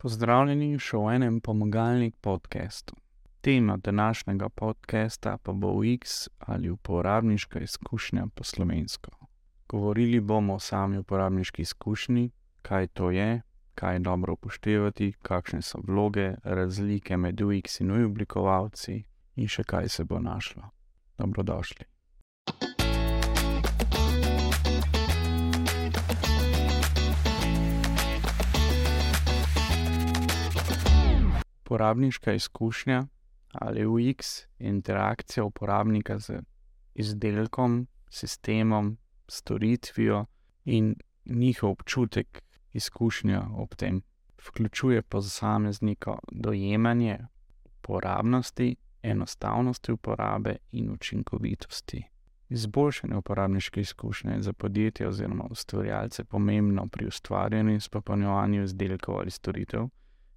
Pozdravljeni še v enem pomagalnik podkastu. Tema današnjega podcasta pa bo UX ali uporabniška izkušnja po slovensko. Govorili bomo o sami uporabniški izkušnji, kaj to je, kaj je dobro upoštevati, kakšne so vloge, razlike med UX in UI oblikovalci in še kaj se bo našlo. Dobrodošli. Uporabniška izkušnja ali UX je interakcija uporabnika z izdelkom, sistemom, storitvijo in njihov občutek, izkušnja ob tem. Vključuje posameznika dojemanje uporabnosti, enostavnosti uporabe in učinkovitosti. Izboljšanje uporabniške izkušnje je za podjetje oziroma ustvarjalce pomembno pri ustvarjanju in spopolnjevanju izdelkov ali storitev,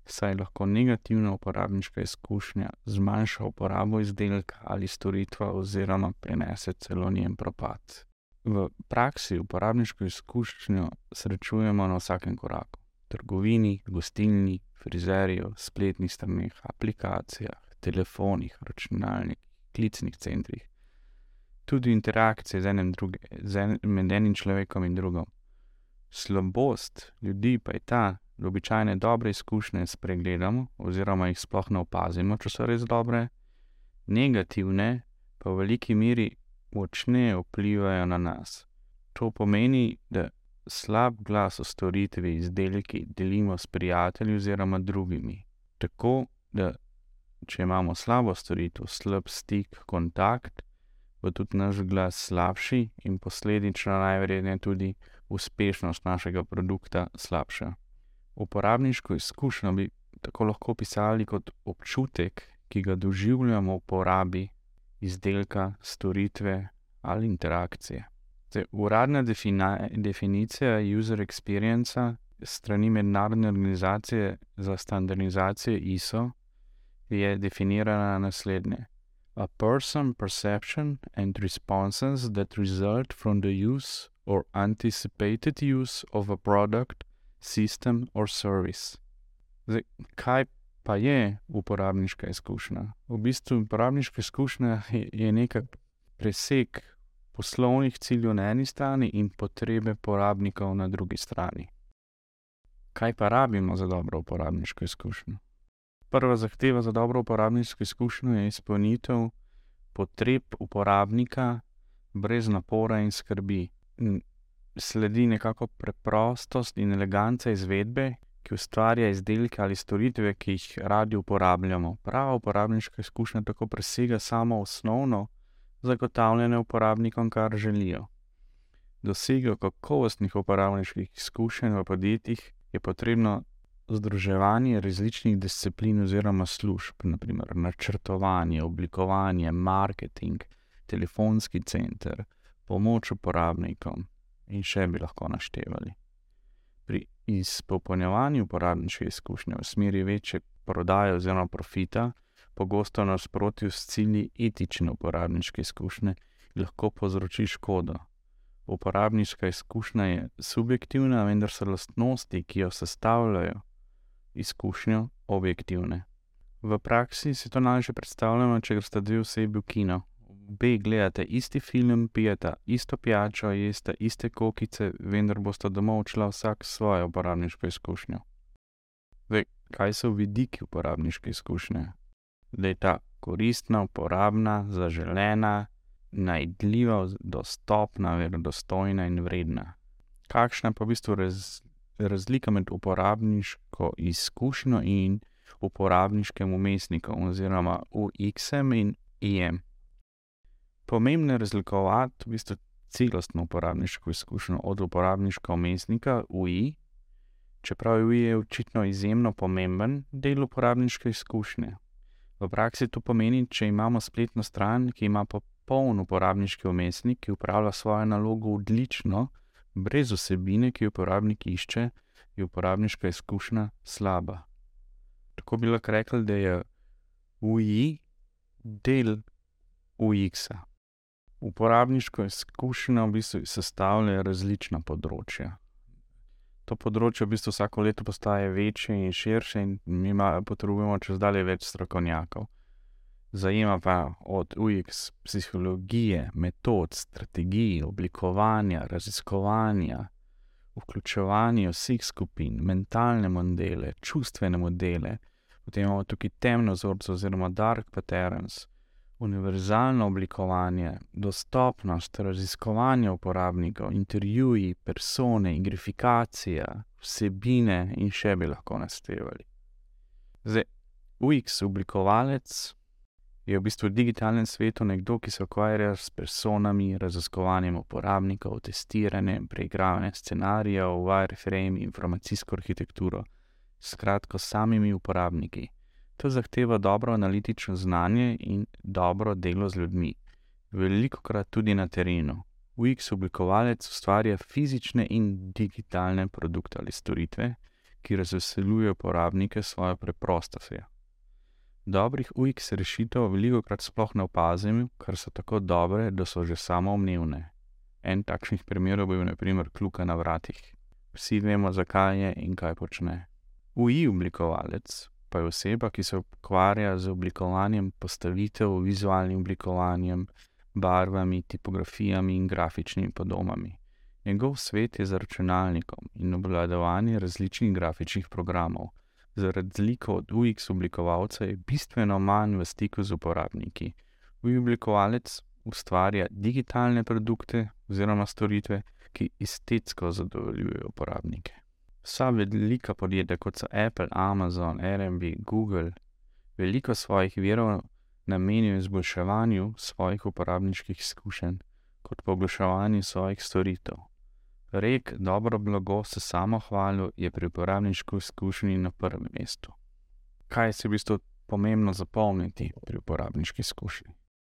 saj lahko negativna uporabniška izkušnja zmanjša uporabo izdelka ali storitve oziroma prinese celo njen propad. V praksi uporabniško izkušnjo srečujemo na vsakem koraku: trgovini, gostilni, frizerju, spletnih straneh, aplikacijah, telefonih, računalnikih, klicnih centrih. Tudi interakcije z enim drugim, z enim, enim človekom in drugim. Slabost ljudi pa je ta, običajne dobre izkušnje spregledamo, oziroma jih sploh ne opazimo, če so res dobre, negativne pa v veliki meri močneje vplivajo na nas. To pomeni, da slab glas o storitvi izdelki delimo s prijatelji oziroma drugimi. Tako da, če imamo slabo storitev, slab stik, kontakt, bo tudi naš glas slabši in posledično najverjetneje tudi uspešnost našega produkta slabša. Uporabniško izkušnjo bi tako lahko opisali kot občutek, ki ga doživljamo v uporabi izdelka, storitve ali interakcije. Zdaj, uradna definicija user experience strani mednarodne organizacije za standardizacijo ISO je definirana naslednje: A person perception and responses that result from the use or anticipated use of a product, system or service. Zdaj, kaj pa je uporabniška izkušnja? V bistvu uporabniška izkušnja je, je nekaj presek poslovnih ciljev na eni strani in potrebe porabnikov na drugi strani. Kaj pa rabimo za dobro uporabniško izkušnjo? Prva zahteva za dobro uporabniško izkušnjo je izpolnitev potreb uporabnika brez napora in skrbi. Sledi nekako preprostost in eleganca izvedbe, ki ustvarja izdelke ali storitve, ki jih radi uporabljamo. Prava uporabniška izkušnja tako presega samo osnovno zagotavljanje uporabnikom, kar želijo. Dosego kakovostnih uporabniških izkušenj v podjetjih je potrebno združevanje različnih disciplin oziroma služb, naprimer načrtovanje, oblikovanje, marketing, telefonski center, pomoč uporabnikom in še bi lahko naštevali. Pri izpopolnjevanju uporabniške izkušnje v smeri večje prodaje oziroma profita, pogosto nasprotju s cilji etične uporabniške izkušnje, lahko povzroči škodo. Uporabniška izkušnja je subjektivna, vendar so lastnosti, ki jo sestavljajo izkušnjo, objektivne. V praksi si to najbolje predstavljamo, če greste dve osebi v kino. Obe gledate isti film, pijete isto pijačo, jeste iste kokice, vendar boste domov odšla vsak svojo uporabniško izkušnjo. Zdaj, kaj so vidiki uporabniške izkušnje? Da je ta koristna, uporabna, zaželena, najdljiva, dostopna, verodostojna in vredna. Kakšna pa je v bistvu raz, razlika med uporabniško izkušnjo in uporabniškim umestnikom, oziroma UX-em in IM? Pomembno je razlikovati v bistvu celostno uporabniško izkušnjo od uporabniškega umestnika UI, čeprav je UI očitno izjemno pomemben del uporabniške izkušnje. V praksi to pomeni, če imamo spletno stran, ki ima popoln uporabniški umestnik, ki upravlja svojo nalogo odlično, brez vsebine, ki jo uporabnik išče, je uporabniška izkušnja slaba. Tako bi lahko rekli, da je UI del UX-a. Uporabniško izkušnjo v bistvu sestavljajo različna področja. To področje v bistvu vsako leto postaje večje in širše, in mi potrebujemo čez dalje več strokovnjakov. Zajema pa od UX psihologije, metod, strategij, oblikovanja, raziskovanja, vključevanja vseh skupin, mentalne modele, čustvene modele, potem imamo tukaj temno vzorce oziroma dark patterns, univerzalno oblikovanje, dostopnost, raziskovanje uporabnikov, intervjuji, persone, igrifikacija, vsebine in še bi lahko naštevali. Zdaj, UX oblikovalec je v bistvu v digitalnem svetu nekdo, ki se ukvarja s personami, raziskovanjem uporabnikov, testiranjem, preigravanjem scenarijev, wireframe, informacijsko arhitekturo, skratka, samimi uporabniki. To zahteva dobro analitično znanje in dobro delo z ljudmi, veliko krat tudi na terenu. UX oblikovalec ustvarja fizične in digitalne produkte ali storitve, ki razveseljujejo uporabnike svojo preprostostjo. Dobrih UX rešitev veliko krat sploh ne opazim, ker so tako dobre, da so že samoumevne. En takšnih primerov je bil naprimer kluka na vratih. Vsi vemo, zakaj je in kaj počne. UI oblikovalec pa je oseba, ki se ukvarja z oblikovanjem postavitev, vizualnim oblikovanjem, barvami, tipografijami in grafičnimi podobami. Njegov svet je za računalnikom in obvladovanje različnih grafičnih programov. Za razliko od UX oblikovalca je bistveno manj v stiku z uporabniki. UI oblikovalec ustvarja digitalne produkte oziroma storitve, ki estetsko zadovoljujejo uporabnike. Vsa velika podjetja, kot so Apple, Amazon, Airbnb, Google, veliko svojih virov namenijo izboljševanju svojih uporabniških izkušenj, kot poglaševanju svojih storitev. Rek, dobro blago se samo hvali, je pri uporabniški izkušnji na prvem mestu. Kaj se v bistvu pomembno zapomniti pri uporabniški izkušnji?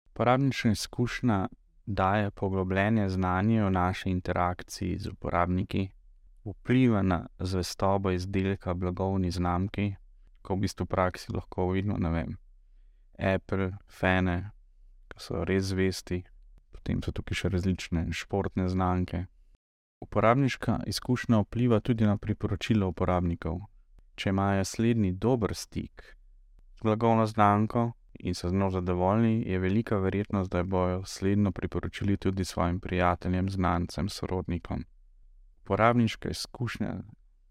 Uporabniška izkušnja daje poglobljene znanje o naši interakciji z uporabniki, vpliva na zvestobo izdelka blagovni znamki, ko v bistvu v praksi lahko vidimo, ne vem, Apple, Fene, ki so res zvesti, potem so tukaj še različne športne znamke. Uporabniška izkušnja vpliva tudi na priporočila uporabnikov. Če imajo slednji dober stik z blagovno znamko in so z njo zadovoljni, je velika verjetnost, da bojo slednjo priporočili tudi svojim prijateljem, znancem, sorodnikom uporabniška izkušnja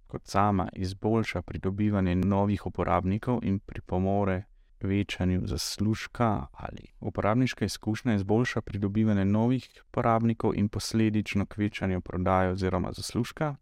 kot sama izboljša pridobivanje novih uporabnikov in pripomore k večanju zaslužka, ali uporabniška izkušnja izboljša pridobivanje novih uporabnikov in posledično k večanju prodaje oziroma zaslužka,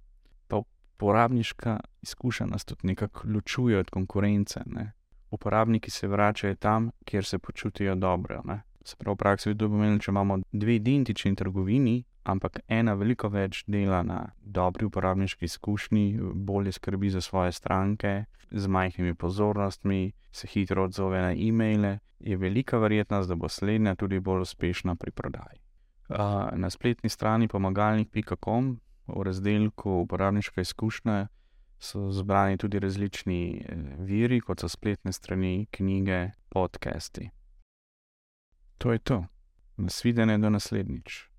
pa uporabniška izkušnja nas tudi nekako ločuje od konkurence. Ne? Uporabniki se vračajo tam, kjer se počutijo dobro. Ne? Se pravi, v praksi bi to pomenilo, če imamo dve identični trgovini, ampak ena veliko več dela na dobri uporabniški izkušnji, bolje skrbi za svoje stranke, z majhnimi pozornostmi, se hitro odzove na e-maile, je velika verjetnost, da bo slednja tudi bolj uspešna pri prodaji. Na spletni strani pomagalnik.com v razdelku uporabniška izkušnja so zbrani tudi različni eh, viri, kot so spletne strani, knjige, podcasti. To je to. Nasvidenje do naslednjič.